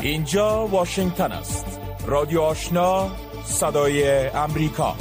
اینجا واشنگتن است. رادیو آشنا صدای امریکا.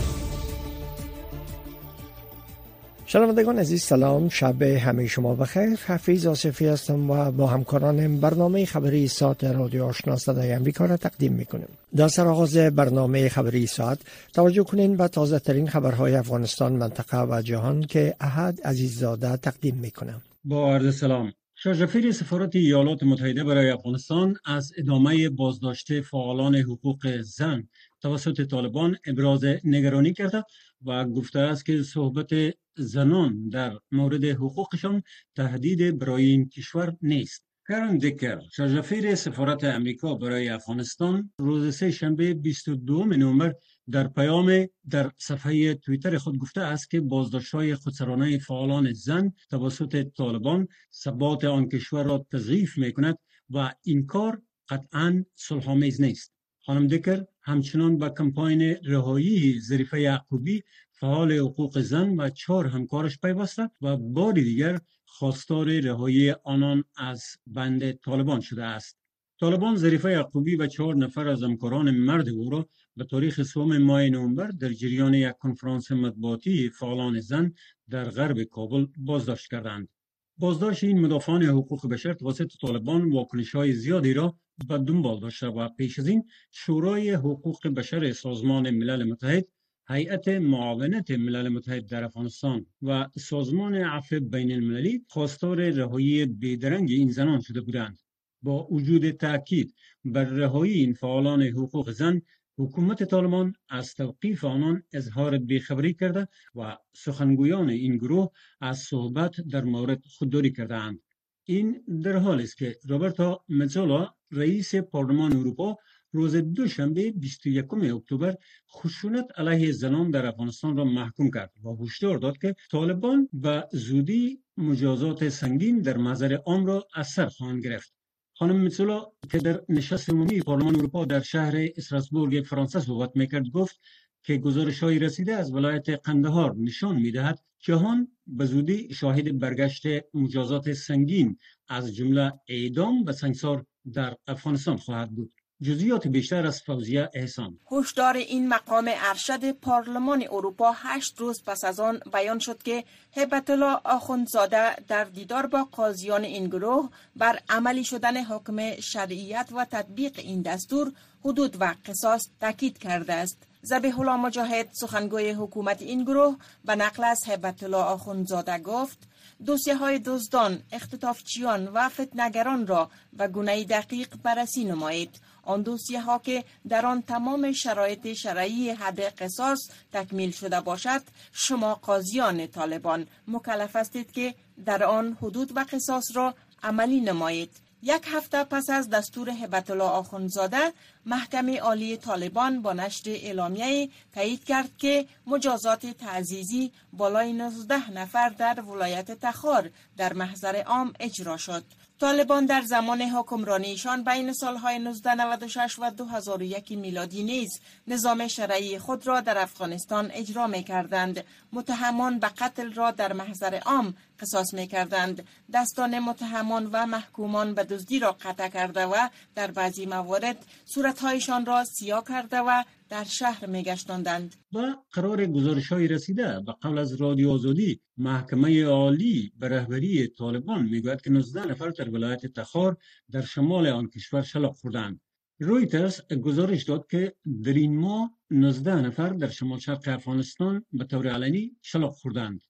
شنوندگان عزیز سلام. شب همه شما بخیر. حفیظ آصفی هستم و با همکارانم برنامه خبری ساعت رادیو آشنا صدای امریکا را تقدیم می‌کنیم. در سر آغاز برنامه خبری ساعت توجه کنین به تازه ترین خبرهای افغانستان منطقه و جهان که احد عزیززاده تقدیم می‌کنم. با عرض سلام. شاژفیر سفارت ایالات متحده برای افغانستان از ادامه بازداشت فعالان حقوق زن توسط طالبان ابراز نگرانی کرده و گفته است که صحبت زنان در مورد حقوقشان تهدید برای این کشور نیست. کرن دیکر شاژفیر سفارت امریکا برای افغانستان روز سه شنبه 22 نوامبر در پیام در صفحه تویتر خود گفته است که بازداشت های خودسرانه فعالان زن توسط طالبان ثبات آن کشور را تضعیف می کند و این کار قطعا صلحآمیز نیست. خانم دکر همچنان به کمپاین رهایی ظریفه یعقوبی فعال حقوق زن و چهار همکارش پیوسته و بار دیگر خواستار رهایی آنان از بند طالبان شده است. طالبان ظریفه یعقوبی و چهار نفر از همکاران مرد او را به تاریخ سوم ماه نوامبر در جریان یک کنفرانس مطبوعاتی فعالان زن در غرب کابل بازداشت کردند. بازداشت این مدافعان حقوق بشر توسط طالبان واکنش های زیادی را به دنبال داشته و پیش از این شورای حقوق بشر سازمان ملل متحد هیئت معاونت ملل متحد در افغانستان و سازمان عفو بین المللی خواستار رهایی بیدرنگ این زنان شده بودند با وجود تاکید بر رهایی این فعالان حقوق زن حکومت طالبان از توقیف آنان اظهار بیخبری کرده و سخنگویان این گروه از صحبت در مورد خودداری کردند این در حالی است که روبرتا مزولا رئیس پارلمان اروپا روز دوشنبه 21 اکتبر خشونت علیه زنان در افغانستان را محکوم کرد و هشدار داد که طالبان به زودی مجازات سنگین در محضر عام را از سر خواهند گرفت. خانم میتسولا که در نشست عمومی پارلمان اروپا در شهر استراسبورگ فرانسه صحبت می‌کرد گفت که گزارش های رسیده از ولایت قندهار نشان می‌دهد جهان به زودی شاهد برگشت مجازات سنگین از جمله اعدام و سنگسار در افغانستان خواهد بود. جزئیات بیشتر از فوزیه احسان هشدار این مقام ارشد پارلمان اروپا هشت روز پس از آن بیان شد که هبت الله آخوندزاده در دیدار با قاضیان این گروه بر عملی شدن حکم شرعیت و تطبیق این دستور حدود و قصاص تاکید کرده است زبیح الله مجاهد سخنگوی حکومت این گروه به نقل از هبت الله آخوندزاده گفت دوسیه های دزدان، اختطافچیان و فتنگران را و گونه دقیق بررسی نمایید. آن دوسیه ها که در آن تمام شرایط شرعی حد قصاص تکمیل شده باشد شما قاضیان طالبان مکلف هستید که در آن حدود و قصاص را عملی نمایید. یک هفته پس از دستور هبت الله آخونزاده محکمه عالی طالبان با نشر اعلامیه تایید کرد که مجازات تعزیزی بالای 19 نفر در ولایت تخار در محضر عام اجرا شد. طالبان در زمان حکمرانیشان بین سالهای 1996 و 2001 میلادی نیز نظام شرعی خود را در افغانستان اجرا می کردند. متهمان به قتل را در محضر عام قصاص می کردند. دستان متهمان و محکومان به دزدی را قطع کرده و در بعضی موارد صورتهایشان را سیاه کرده و در شهر میگشتاندند و قرار گزارش های رسیده به قبل از رادیو آزادی محکمه عالی به رهبری طالبان می‌گوید که 19 نفر در ولایت تخار در شمال آن کشور شلاق خوردند رویترز گزارش داد که در این ماه 19 نفر در شمال شرق افغانستان به طور علنی شلاق خوردند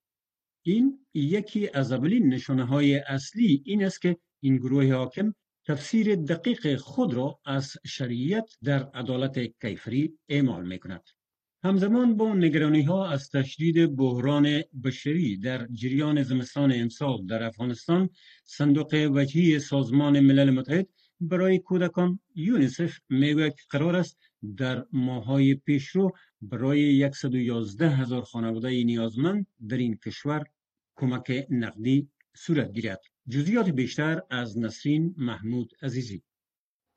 این یکی از اولین نشانه های اصلی این است که این گروه حاکم تفسیر دقیق خود را از شریعت در عدالت کیفری اعمال می کند. همزمان با نگرانی ها از تشدید بحران بشری در جریان زمستان امسال در افغانستان صندوق وجهی سازمان ملل متحد برای کودکان یونیسف می‌گوید که قرار است در ماهای پیشرو برای 111 هزار خانواده نیازمند در این کشور کمک نقدی صورت گیرد. جزئیات بیشتر از نسرین محمود عزیزی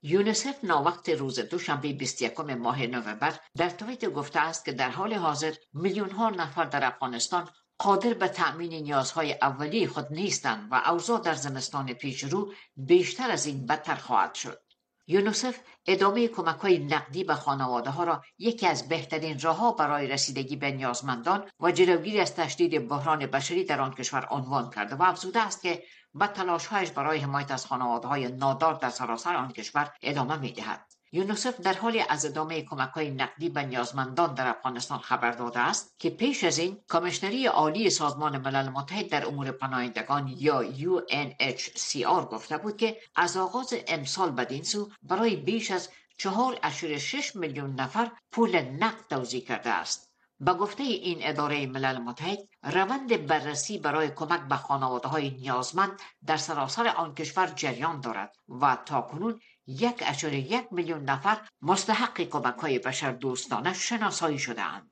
یونسف ناوقت روز دوشنبه 21 ماه نوامبر در توییت گفته است که در حال حاضر میلیون ها نفر در افغانستان قادر به تأمین نیازهای اولیه خود نیستند و اوضاع در زمستان پیشرو بیشتر از این بدتر خواهد شد. یونوسف ادامه کمک های نقدی به خانواده ها را یکی از بهترین راه برای رسیدگی به نیازمندان و جلوگیری از تشدید بحران بشری در آن کشور عنوان کرده و افزوده است که به تلاشهایش برای حمایت از خانواده های نادار در سراسر آن کشور ادامه می دهد. یونوسف در حال از ادامه کمک های نقدی به نیازمندان در افغانستان خبر داده است که پیش از این کمشنری عالی سازمان ملل متحد در امور پناهندگان یا UNHCR گفته بود که از آغاز امسال بدین سو برای بیش از 4.6 میلیون نفر پول نقد توزیع کرده است. به گفته این اداره ملل متحد روند بررسی برای کمک به خانواده های نیازمند در سراسر آن کشور جریان دارد و تا کنون یک یک میلیون نفر مستحق کمک های بشر دوستانه شناسایی شده اند.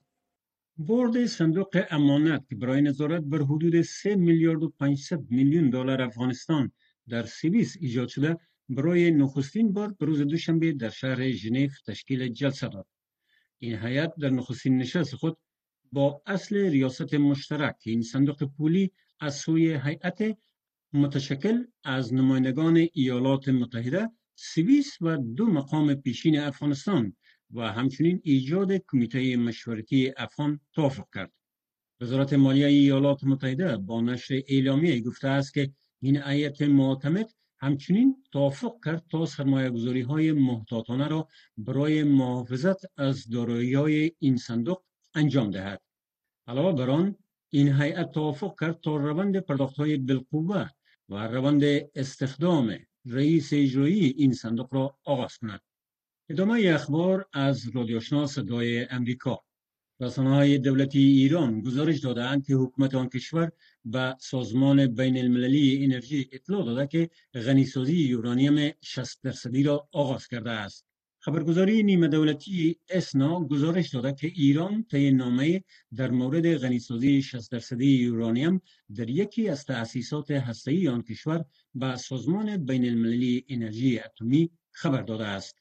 بورد صندوق امانت که برای نظارت بر حدود 3 میلیارد و 500 میلیون دلار افغانستان در سوئیس ایجاد شده برای نخستین بار به روز دوشنبه در شهر ژنو تشکیل جلسه داد. این هیئت در نخستین نشست خود با اصل ریاست مشترک این صندوق پولی از سوی هیئت متشکل از نمایندگان ایالات متحده سوئیس و دو مقام پیشین افغانستان و همچنین ایجاد کمیته مشورتی افغان توافق کرد. وزارت مالیه ایالات متحده با نشر اعلامیه گفته است که این ایت معتمد همچنین توافق کرد تا سرمایه گذاری های محتاطانه را برای محافظت از دارایی های این صندوق انجام دهد. علاوه بر آن این هیئت توافق کرد تا روند پرداخت های بالقوه و روند استخدام رئیس اجرایی این صندوق را آغاز کند. ادامه اخبار از رادیوشنا صدای امریکا رسانه های دولتی ایران گزارش دادند که حکومت آن کشور به سازمان بین المللی انرژی اطلاع داده که غنیسازی یورانیم 60 درصدی را آغاز کرده است. خبرگزاری نیمه دولتی اسنا گزارش داده که ایران طی نامه در مورد غنیسازی 60 درصدی یورانیم در یکی از تأسیسات هسته‌ای آن کشور به سازمان بین المللی انرژی اتمی خبر داده است.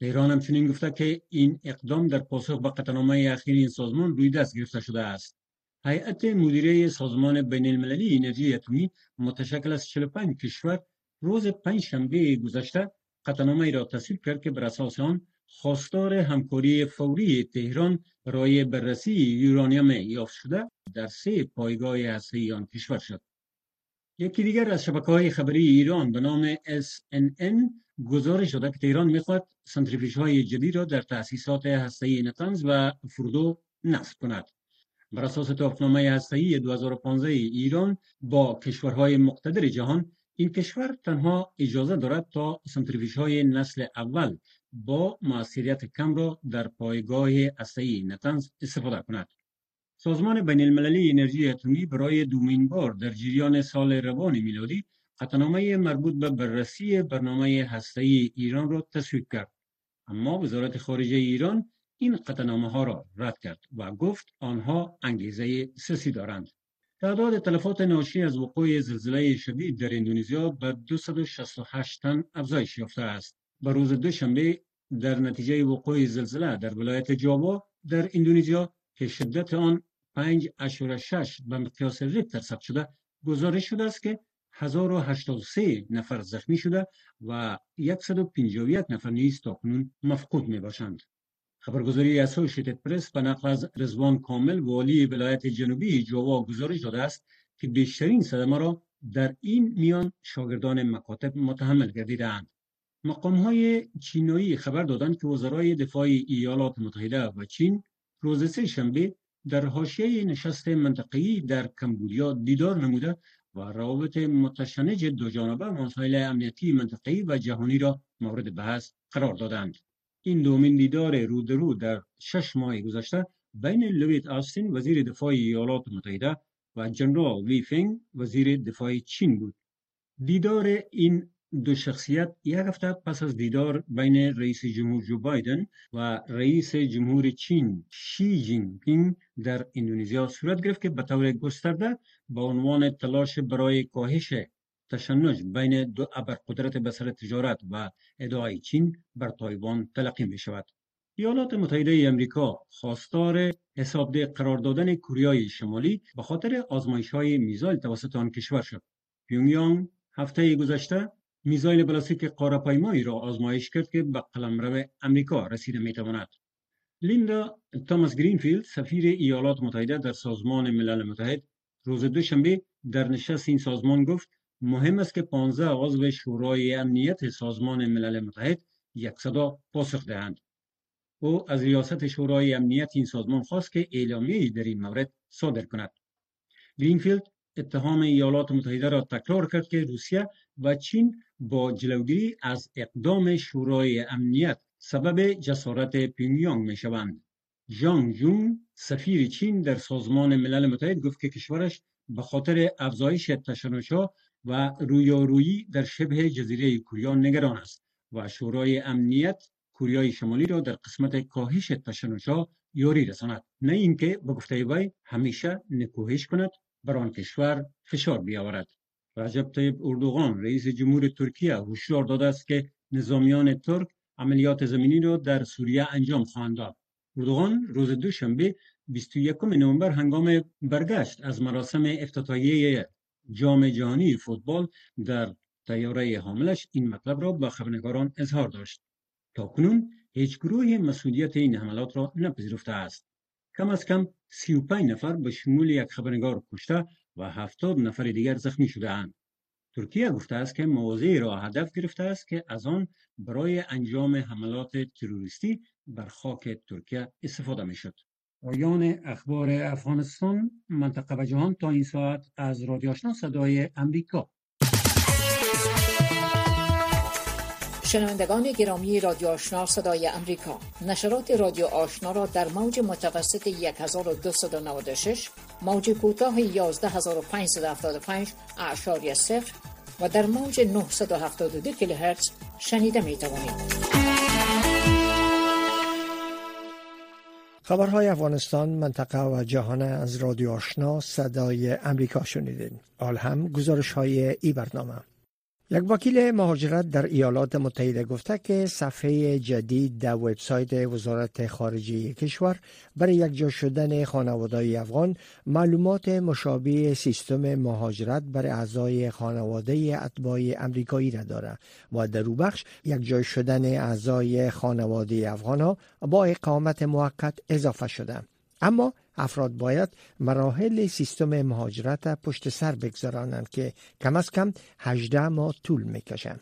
ایران همچنین گفته که این اقدام در پاسخ به قطعنامه اخیر این سازمان روی دست گرفته شده است. هیئت مدیره سازمان بین المللی انرژی اتمی متشکل از 45 کشور روز پنج شنبه گذشته قطعنامه را تصویب کرد که بر اساس آن خواستار همکاری فوری تهران برای بررسی یورانیم یافت شده در سه پایگاه هسته‌ای آن کشور شد. یکی دیگر از شبکه های خبری ایران به نام SNN گزارش داده که تهران می‌خواد سنتریفیش های جدید را در تأسیسات هسته‌ای نتنز و فردو نصب کند. بر اساس توافقنامه هسته‌ای 2015 ایران با کشورهای مقتدر جهان این کشور تنها اجازه دارد تا سنتریفیش های نسل اول با موثریت کم را در پایگاه هسته‌ای نتنز استفاده کند. سازمان بین المللی انرژی اتمی برای دومین بار در جریان سال روان میلادی قطعنامه مربوط به بررسی برنامه هسته‌ای ایران را تصویب کرد. اما وزارت خارجه ایران این قطعنامه ها را رد کرد و گفت آنها انگیزه سسی دارند. تعداد تلفات ناشی از وقوع زلزله شدید در اندونزیا به 268 تن افزایش یافته است. به روز دوشنبه در نتیجه وقوع زلزله در ولایت جاوا در اندونزیا که شدت آن 5.6 به مقیاس ریکتر ثبت شده گزارش شده است که 1083 نفر زخمی شده و 151 نفر نیز تاکنون مفقود می باشند. خبرگزاری اسوشیتد پرس به نقل از رزوان کامل والی ولایت جنوبی جاوا گزارش داده است که بیشترین صدمه را در این میان شاگردان مکاتب متحمل گردیدند. مقام های چینایی خبر دادند که وزرای دفاع ایالات متحده و چین روز سه شنبه در حاشیه نشست منطقه‌ای در کمبودیا دیدار نموده و روابط متشنج دو جانبه مسائل امنیتی منطقه‌ای و جهانی را مورد بحث قرار دادند. این دومین دیدار رو در رو در شش ماه گذشته بین لویت آستین وزیر دفاع ایالات متحده و جنرال وی فینگ وزیر دفاع چین بود. دیدار این دو شخصیت یک هفته پس از دیدار بین رئیس جمهور جو بایدن و رئیس جمهور چین شی جین پینگ در اندونزیا صورت گرفت که به طور گسترده با عنوان تلاش برای کاهش تشنج بین دو ابرقدرت به سر تجارت و ادعای چین بر تایوان تلقی می شود. ایالات متحده امریکا خواستار حسابده قرار دادن کوریای شمالی به خاطر آزمایش های میزایل توسط آن کشور شد. پیونگیانگ هفته گذشته میزایل بلاستیک قارهپیمایی را آزمایش کرد که به قلمرو امریکا رسیده می‌تواند لیندا تاماس گرینفیلد سفیر ایالات متحده در سازمان ملل متحد روز دوشنبه در نشست این سازمان گفت مهم است که 15 عضو شورای امنیت سازمان ملل متحد یک صدا پاسخ دهند او از ریاست شورای امنیت این سازمان خواست که اعلامیه در این مورد صادر کند گرینفیلد اتهام ایالات متحده را تکرار کرد که روسیه و چین با جلوگیری از اقدام شورای امنیت سبب جسارت پیونیانگ می شوند. جان جون سفیر چین در سازمان ملل متحد گفت که کشورش به خاطر افزایش تشنجها و رویارویی در شبه جزیره کوریا نگران است و شورای امنیت کوریای شمالی را در قسمت کاهش تشنجها یاری رساند. نه اینکه به گفته وی همیشه نکوهش کند بر آن کشور فشار بیاورد. رجب طیب اردوغان رئیس جمهور ترکیه هشدار داده است که نظامیان ترک عملیات زمینی را در سوریه انجام خواهند داد. اردوغان روز دوشنبه 21 نوامبر هنگام برگشت از مراسم افتتاحیه جام جهانی فوتبال در تیاره حاملش این مطلب را به خبرنگاران اظهار داشت تا کنون هیچ گروه مسئولیت این حملات را نپذیرفته است کم از کم 35 نفر به شمول یک خبرنگار کشته و 70 نفر دیگر زخمی شده اند. ترکیه گفته است که موضعی را هدف گرفته است که از آن برای انجام حملات تروریستی بر خاک ترکیه استفاده می شد. پایان اخبار افغانستان منطقه و جهان تا این ساعت از رادیو آشنا صدای امریکا شنوندگان گرامی رادیو آشنا صدای امریکا نشرات رادیو آشنا را در موج متوسط 1296 موج کوتاه 11575 اعشاری صفر و در موج 972 کیلوهرتز شنیده می توانید. خبرهای افغانستان منطقه و جهان از رادیو آشنا صدای امریکا شنیدین. آل هم گزارش های ای برنامه یک وکیل مهاجرت در ایالات متحده گفته که صفحه جدید در وبسایت وزارت خارجه کشور برای یک جا شدن خانواده افغان معلومات مشابه سیستم مهاجرت برای اعضای خانواده اتباع امریکایی را دارد و در او بخش یک جا شدن اعضای خانواده افغان ها با اقامت موقت اضافه شده. اما افراد باید مراحل سیستم مهاجرت پشت سر بگذرانند که کم از کم 18 ماه طول می‌کشند.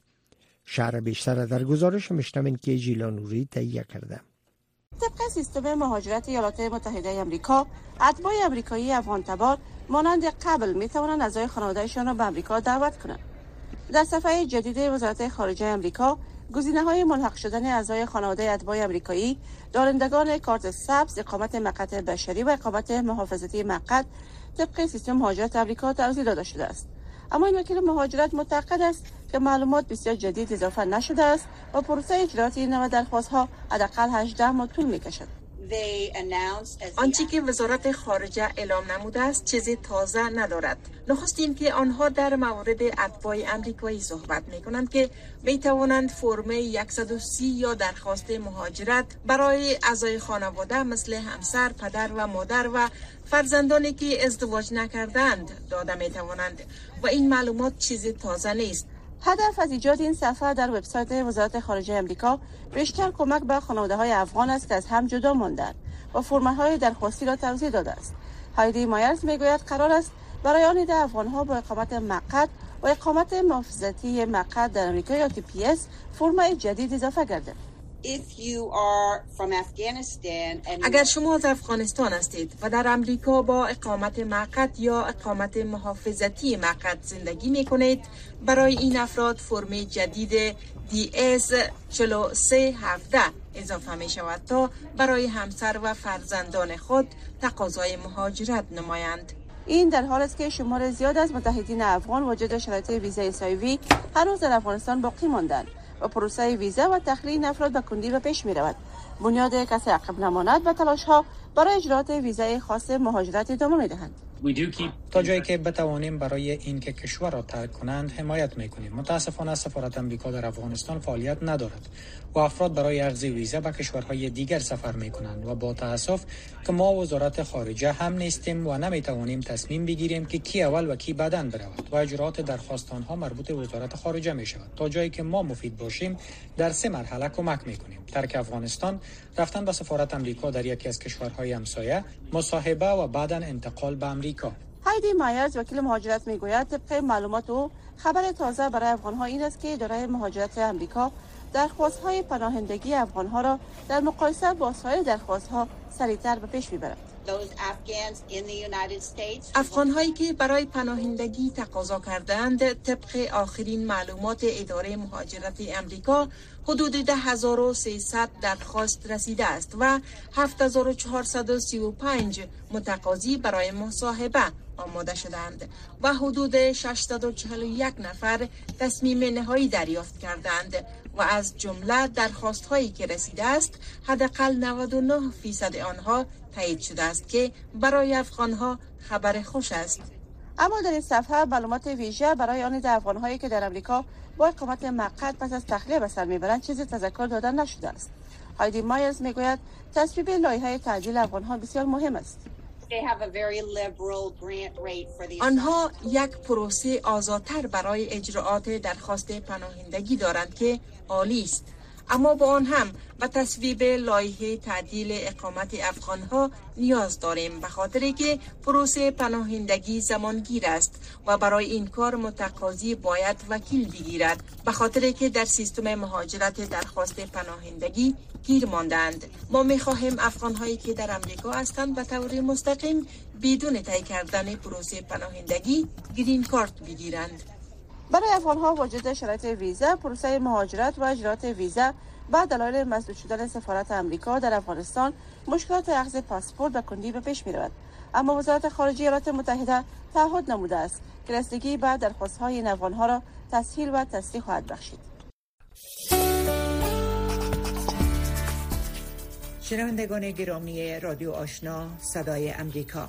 شهر بیشتر در گزارش مشتمن که جیلانوری تهیه کرده. طبق سیستم مهاجرت ایالات متحده امریکا اتباع امریکایی افغان تبار مانند قبل می توانند اعضای خانوادهشان را به امریکا دعوت کنند در صفحه جدید وزارت خارجه امریکا گزینه های ملحق شدن اعضای خانواده اتباع امریکایی دارندگان کارت سبز اقامت مقت بشری و اقامت محافظتی مقت طبق سیستم مهاجرت امریکا توضیح داده شده است. اما این وکیل مهاجرت معتقد است که معلومات بسیار جدید اضافه نشده است و پروسه اجرایی این درخواست ها حداقل 18 ماه طول می کشد آنچه که وزارت خارجه اعلام نموده است چیزی تازه ندارد. نخست این که آنها در مورد اتباع امریکایی صحبت می کنند که می توانند فرم 130 یا درخواست مهاجرت برای اعضای خانواده مثل همسر، پدر و مادر و فرزندانی که ازدواج نکردند داده می توانند و این معلومات چیزی تازه نیست. هدف از ایجاد این صفحه در وبسایت وزارت خارجه امریکا بیشتر کمک به خانواده های افغان است که از هم جدا ماندند و فرم های درخواستی را توضیح داده است. هایدی مایرز می‌گوید قرار است برای آن عده افغان ها با اقامت موقت و اقامت محافظتی موقت در امریکا یا TPS فرم جدید اضافه گردد. اگر شما از افغانستان هستید و در امریکا با اقامت موقت یا اقامت محافظتی موقت زندگی می کنید برای این افراد فرم جدید DS 4317 اضافه می شود تا برای همسر و فرزندان خود تقاضای مهاجرت نمایند. این در حال است که شمار زیاد از متحدین افغان واجد شرایط ویزای سایوی هنوز در افغانستان باقی ماندند پروسه ویزا و تخلیه افراد به کندی به پیش می رود بنیاد کسی عقب نماند و تلاش ها برای اجرات ویزای خاص مهاجرت ادامه می دهند تا جایی که بتوانیم برای اینکه کشور را ترک کنند حمایت می‌کنیم. متاسفانه سفارت امریکا در افغانستان فعالیت ندارد. و افراد برای اخذ ویزا به کشورهای دیگر سفر می کنند و با تاسف که ما وزارت خارجه هم نیستیم و نمی توانیم تصمیم بگیریم که کی اول و کی بعدا برود و اجرات درخواست آنها مربوط وزارت خارجه می شود تا جایی که ما مفید باشیم در سه مرحله کمک می کنیم ترک افغانستان رفتن به سفارت امریکا در یکی از کشورهای همسایه مصاحبه و بعدا انتقال به امریکا هایدی مایرز وکیل مهاجرت می‌گوید طبق معلومات او خبر تازه برای افغان ها این است که اداره مهاجرت امریکا درخواست های پناهندگی افغان ها را در مقایسه با سایر درخواست ها سریعتر به پیش می‌برد. افغان هایی که برای پناهندگی تقاضا کردند طبق آخرین معلومات اداره مهاجرت امریکا حدود 10300 درخواست رسیده است و 7435 متقاضی برای مصاحبه آماده شدند و حدود 641 نفر تصمیم نهایی دریافت کردند و از جمله درخواست هایی که رسیده است حداقل 99 فیصد آنها تایید شده است که برای افغان ها خبر خوش است. اما در این صفحه معلومات ویژه برای آن افغان هایی که در امریکا با اقامت موقت پس از تخلیه به سر می‌برند چیزی تذکر دادن نشده است. هایدی مایرز می‌گوید تصویب لایحه تعدیل افغان ها بسیار مهم است. آنها یک پروسه آزادتر برای اجراعات درخواست پناهندگی دارند که عالی است. اما با آن هم و تصویب لایحه تعدیل اقامت افغان ها نیاز داریم به خاطر که پروسه پناهندگی زمانگیر است و برای این کار متقاضی باید وکیل بگیرد به خاطر که در سیستم مهاجرت درخواست پناهندگی گیر ماندند. ما می خواهیم افغان هایی که در امریکا هستند به طور مستقیم بدون طی کردن پروسه پناهندگی گرین کارت بگیرند. برای افغان ها وجود شرایط ویزا پروسه مهاجرت و اجرات ویزا بعد دلایل مسدود شدن سفارت امریکا در افغانستان مشکلات اخذ پاسپورت و کندی به پیش می رود اما وزارت خارجه ایالات متحده تعهد نموده است که رسیدگی بعد درخواست های این افغان ها را تسهیل و تسریع خواهد بخشید. شنوندگان گرامی رادیو آشنا صدای امریکا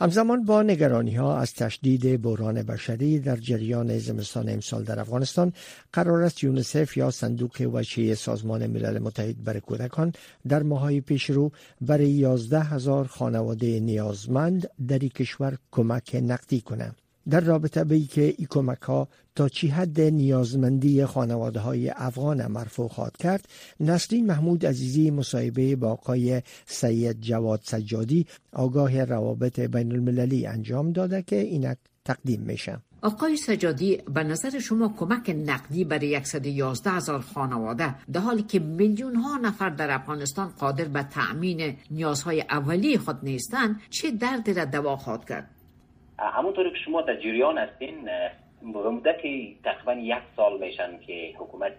همزمان با نگرانی ها از تشدید بحران بشری در جریان زمستان امسال در افغانستان قرار است یونسف یا صندوق وچه سازمان ملل متحد برای کودکان در ماهای پیشرو برای 11 هزار خانواده نیازمند در کشور کمک نقدی کنند. در رابطه به که ای کمک ها تا چی حد نیازمندی خانواده های افغان مرفوع خواهد کرد نسرین محمود عزیزی مصاحبه با آقای سید جواد سجادی آگاه روابط بین المللی انجام داده که اینک تقدیم میشه. آقای سجادی به نظر شما کمک نقدی برای 111 هزار خانواده در حالی که میلیون ها نفر در افغانستان قادر به تأمین نیازهای اولی خود نیستند چه دردی را دوا خواهد کرد؟ همونطوری که شما در جریان هستین به مدت تقریبا یک سال میشن که حکومت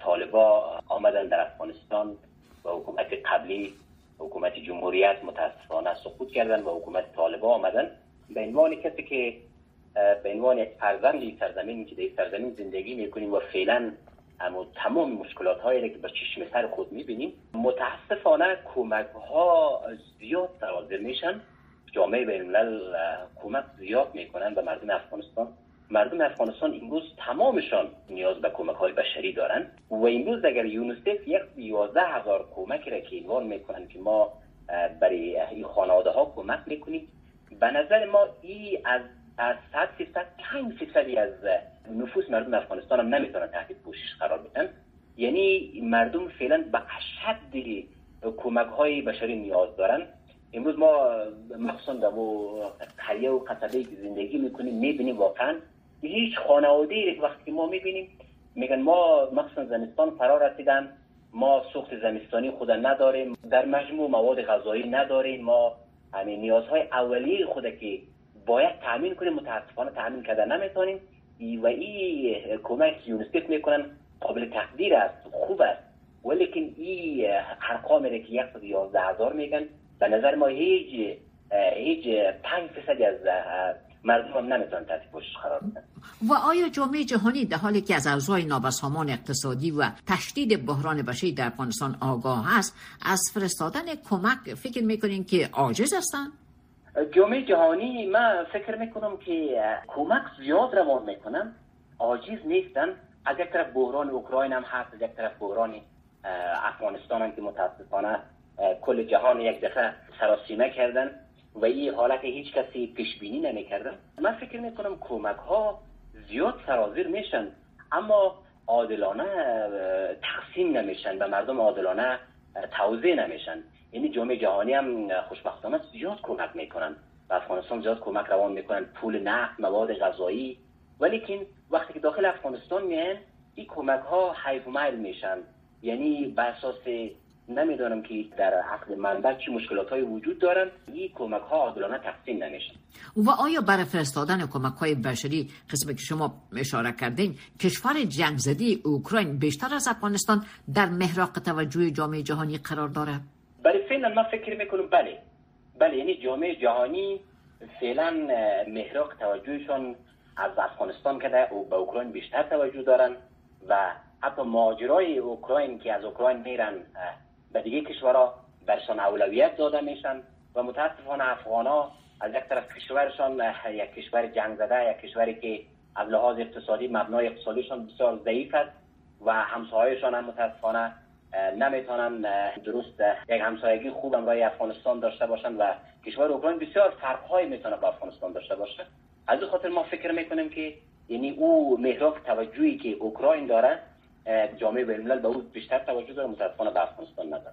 طالبا آمدن در افغانستان و حکومت قبلی حکومت جمهوریت متاسفانه سقوط کردن و حکومت طالبا آمدن. به عنوان کسی که به عنوان یک فرزند یک سرزمین که در سرزمین زندگی می‌کنیم و فعلا اما تمام مشکلات هایی که به چشم سر خود می‌بینیم متاسفانه کمک ها زیاد سرازیر میشن. جامعه بین الملل کمک زیاد می‌کنن به مردم افغانستان. مردم افغانستان امروز تمامشان نیاز به کمک های بشری دارند و امروز اگر یونیسف یک یازده هزار کمک را که عنوان می‌کنن که ما برای این خانواده ها کمک می‌کنیم به نظر ما ای از از صد فیصد پنج فیصدی از نفوس مردم افغانستان هم نمی‌تونن تحت پوشش قرار بدن. یعنی مردم فعلا به اشد کمک های بشری نیاز دارن. امروز ما مخصوصا در قریه و قصبه زندگی می‌کنیم می‌بینیم واقعا. هیچ خانواده ای وقتی ما می‌بینیم میگن ما مخصوصا زمستان فرا رسیدن ما سوخت زمستانی خود نداریم در مجموع مواد غذایی نداریم. ما همین نیازهای اولیه خود که باید تامین کنیم متاسفانه تامین کردن نمی‌تونیم. و این کمک یونیسف می‌کنن قابل تقدیر است خوب است. ولیکن این ارقام که 111 هزار میگن به نظر ما هیچ هیچ پنج فیصدی از مردم هم نمی‌تونن تحت پوشش قرار بدن. و آیا جامعه جهانی در حالی که از اوضاع نابسامان اقتصادی و تشدید بحران بشری در افغانستان آگاه است از فرستادن کمک فکر می‌کنین که عاجز هستند جامعه جهانی من فکر می‌کنم که کمک زیاد روان می‌کنن. عاجز نیستن. از یک طرف بحران اوکراین هم هست از یک طرف بحران افغانستان هم که متاسفانه کل جهان یک دفعه سراسیمه کردن و این حالت هیچ کسی پیش بینی نمی‌کردن. من فکر می‌کنم کمک ها زیاد سرازیر میشن اما عادلانه تقسیم نمیشن و مردم عادلانه توضیح نمیشن. یعنی جامعه جهانی هم خوشبختانه زیاد کمک می‌کنن و افغانستان زیاد کمک روان می‌کنن. پول نفت مواد غذایی. ولیکن وقتی که داخل افغانستان میان این کمک ها حیف میشن. یعنی بر اساس نمی‌دانم که در عقل منبع چی مشکلات های وجود دارن. این کمک ها عادلانه تقسیم نمیشن و آیا برای فرستادن کمک های بشری قسم که شما اشاره کردین کشور جنگ زدی اوکراین بیشتر از افغانستان در محراق توجه جامعه جهانی قرار داره؟ برای فعلا من فکر می‌کنم بله. بله یعنی جامعه جهانی فعلا محراق توجهشون از افغانستان که او به اوکراین بیشتر توجه دارن و حتی ماجرای اوکراین که از اوکراین میرن به دیگه کشورها برشان اولویت داده میشن و متاسفانه افغانا از یک طرف کشورشان یک کشور جنگ زده یک کشوری که از لحاظ اقتصادی مبنای اقتصادیشان بسیار ضعیف است و همسایهشان هم متاسفانه نمی‌تونن درست یک همسایگی خوب برای افغانستان داشته باشند و کشور اوکراین بسیار فرقهایی می‌تونه با افغانستان داشته باشه. از خاطر ما فکر می‌کنیم که یعنی او محراق توجهی که اوکراین داره جامعه بین به او بیشتر توجه داره متاسفانه به افغانستان نداره.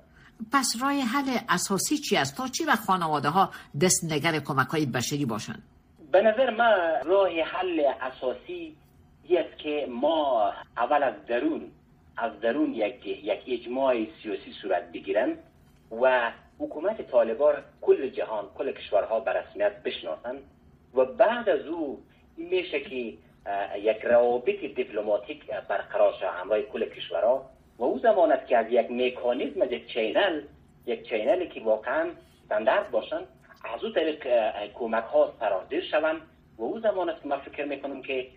پس رای حل اساسی چی است؟ تا چی و خانواده ها دست نگر کمک های بشری باشند؟ به نظر من راه حل اساسی است که ما اول از درون از درون یک یک اجماع سیاسی صورت بگیرن و حکومت طالبان کل جهان کل کشورها به رسمیت بشناسن و بعد از او میشه که یک روابط دیپلماتیک برقرار شد. همراه کل کشورها. و او زمان که از یک میکانیزم یک channel یک چینلی که واقعا استاندارد باشن از او طریق کمک ها سرازیر شوند. و او زمان که من فکر می‌کنم که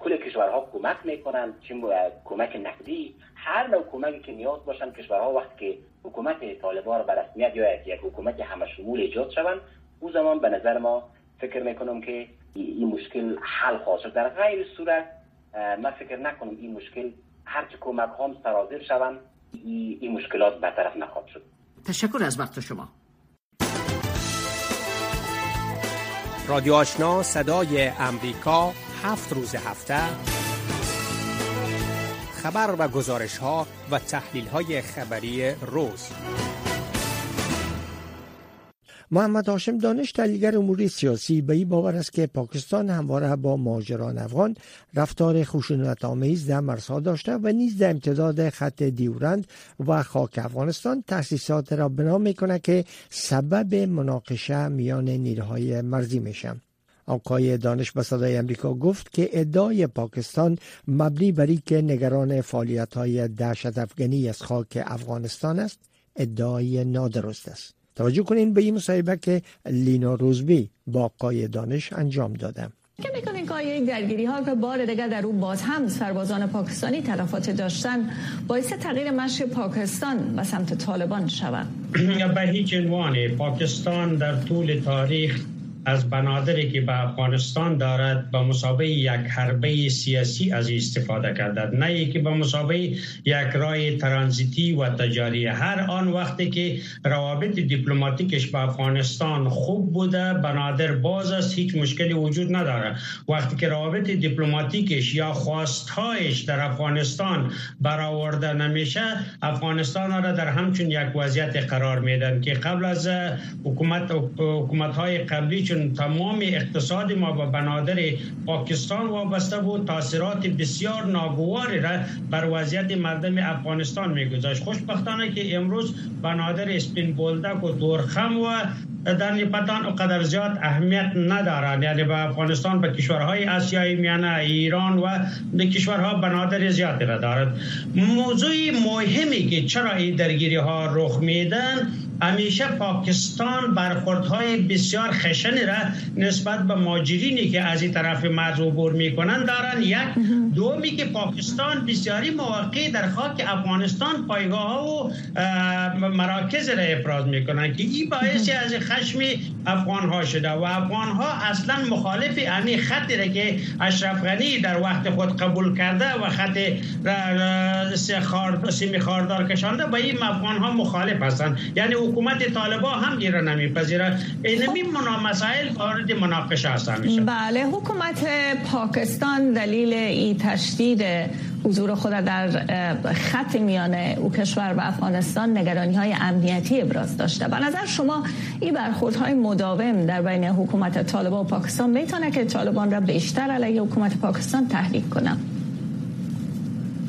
کل کشورها کمک می‌کنن چه کمک نقدی هر نوع کمکی که نیاز باشن کشورها وقتی که حکومت طالبان را به رسمیت یا یک حکومت همه شمول ایجاد شوند او زمان به نظر ما فکر می‌کنم که این مشکل حل خواهد شد. در غیر صورت من فکر نکنم این مشکل هرچه کمک هم سرازیر شوند این مشکلات برطرف نخواهد شد. تشکر از وقت شما. رادیو آشنا صدای امریکا هفت روز هفته. خبر و گزارش ها و تحلیل های خبری روز. محمد هاشم دانش تحلیلگر امور سیاسی به این باور است که پاکستان همواره با ماجران افغان رفتار خشونت آمیز در مرزها داشته و نیز در امتداد خط دیورند و خاک افغانستان تأسیسات را بنا می‌کنه که سبب مناقشه میان نیروهای مرزی میشه. آقای دانش به صدای امریکا گفت که ادعای پاکستان مبنی بر که نگران فعالیت های دهشت افغانی از خاک افغانستان است ادعای نادرست است. توجه کنین به این مصاحبه که لینا روزبی با آقای دانش انجام داده. که می‌کنین که این درگیری ها که بار دیگر در اون باز هم سربازان پاکستانی تلفات داشتن باعث تغییر مشی پاکستان به سمت طالبان شود به هیچ عنوان پاکستان در طول تاریخ از بنادری که به افغانستان دارد به مسابقه یک حربه سیاسی از استفاده کردد نه که به مسابقه یک رای ترانزیتی و تجاری. هر آن وقتی که روابط دیپلماتیکش به افغانستان خوب بوده بنادر باز است هیچ مشکلی وجود نداره. وقتی که روابط دیپلماتیکش یا خواستهایش در افغانستان برآورده نمیشه افغانستان را در همچون یک وضعیت قرار میدن که قبل از حکومت حکومت های قبلی تمام اقتصاد ما به بنادر پاکستان وابسته بود تاثیرات بسیار ناگواری را بر وضعیت مردم افغانستان میگذاشت. خوشبختانه که امروز بنادر اسپین بولدک و دورخم و در نیپتان قدر زیاد اهمیت ندارند. یعنی به افغانستان به کشورهای آسیایی میانه ایران و کشورها بنادر زیادی را دارد موضوع مهمی که چرا این درگیری ها رخ میدن همیشه پاکستان برخوردهای بسیار خشنی را نسبت به ماجرینی که از این طرف مرز عبور می‌کنن دارن. یک دومی که پاکستان بسیاری مواقع در خاک افغانستان پایگاه ها و مراکز را افراز می‌کنن که این باعث از خشم افغان ها شده و افغان ها اصلا مخالف امی خطی را که اشرف غنی در وقت خود قبول کرده و خط سیمی خاردار کشانده با این افغان ها مخالف هستند. یعنی حکومت طالبا هم ایره نمیپذیره. اینمی مسائل وارد مناقشه هست بله حکومت پاکستان دلیل ای تشدید حضور خود در خط میان او کشور و افغانستان نگرانی های امنیتی ابراز داشته. به نظر شما این های مداوم در بین حکومت طالبان و پاکستان می‌تونه که طالبان را بیشتر علیه حکومت پاکستان تحریک کنه؟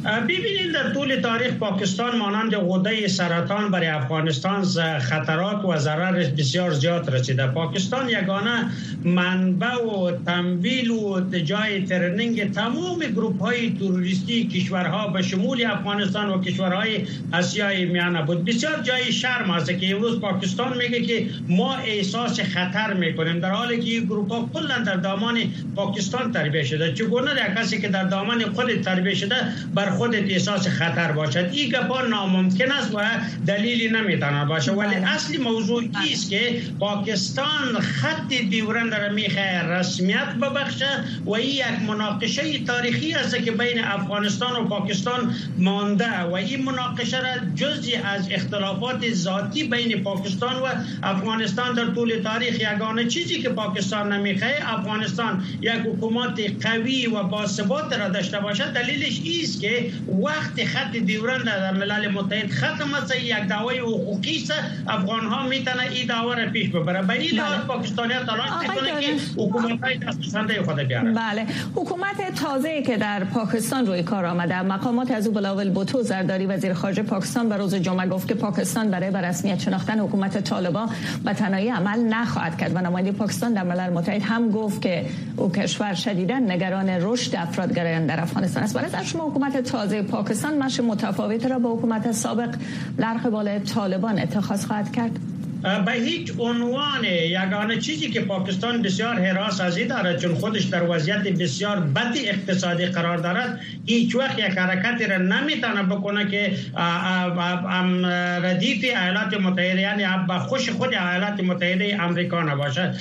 ببینید در طول تاریخ پاکستان مانند غده سرطان برای افغانستان خطرات و ضرر بسیار زیاد رسیده. پاکستان یگانه منبع و تنبیل و جای ترنینگ تمام گروپ های توریستی کشورها به شمول افغانستان و کشورهای آسیای میانه بود. بسیار جای شرم است که امروز پاکستان میگه که ما احساس خطر می‌کنیم. در حالی که این گروپ ها کلا در دامان پاکستان تربیه شده. چگونه کسی که در دامان خود تربیه شده بر خودت احساس خطر باشد. این گپا ناممکن است و دلیلی نمی‌تونه باشه ولی بله. اصلی موضوع است که پاکستان خط دیورند را میخه رسمیت ببخشه و این یک مناقشه تاریخی است که بین افغانستان و پاکستان مانده و این مناقشه را جزی از اختلافات ذاتی بین پاکستان و افغانستان در طول تاریخ یگانه چیزی که پاکستان نمیخه افغانستان یک حکومت قوی و باثبات را داشته باشد. دلیلش است که وقت خط دیورن در ملل متحد ختم است یک دعوای حقوقی است افغان ها می‌تونه این دعوا را پیش ببره. به این لحاظ بله. پاکستانی ها تلاش می‌کنه که حکومت های دسترسنده خود بیاره بله. حکومت تازه که در پاکستان روی کار آمده. مقامات از او بلاول بوتو زرداری وزیر خارجه پاکستان به روز جمعه گفت که پاکستان برای به رسمیت شناختن حکومت طالبان به تنهایی عمل نخواهد کرد. و نماینده پاکستان در ملل متحد هم گفت که او کشور شدیدا نگران رشد افرادگرایان در افغانستان است. برای شما حکومت تازه پاکستان مش متفاوت را با حکومت سابق در قبال طالبان اتخاذ خواهد کرد. به هیچ عنوان یگانه چیزی که پاکستان بسیار حراس ازی دارد چون خودش در وضعیت بسیار بدی اقتصادی قرار دارد هیچ وقت یک حرکتی را نمی‌تونه بکنه که ردیف ایالات متحده یعنی به خوش خود ایالات متحده امریکا نباشد.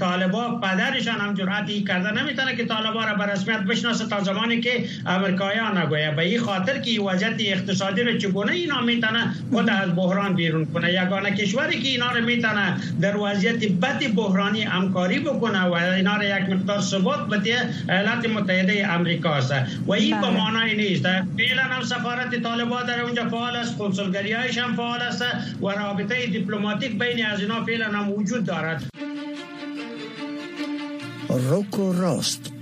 طالبا پدرشان هم جرأتی کرده نمی‌تونه که طالبا را به رسمیت بشناسه تا زمانی که امریکایان نگویه به این خاطر که وضعیت اقتصادی را چگونه اینا می‌تونه خود از بحران بیرون کنه؟ یگانه کشوری که اینا رو می‌تونه در وضعیت بد بحرانی همکاری بکنه و اینا رو یک مقدار ثبات بده ایالات متحده امریکا است. و این به. معنای نیست. فعلا هم سفارت طالبان در اونجا فعال است کنسولگری هایش هم فعال است و رابطه دیپلماتیک بین از اینا فعلا هم وجود دارد. روکو راست.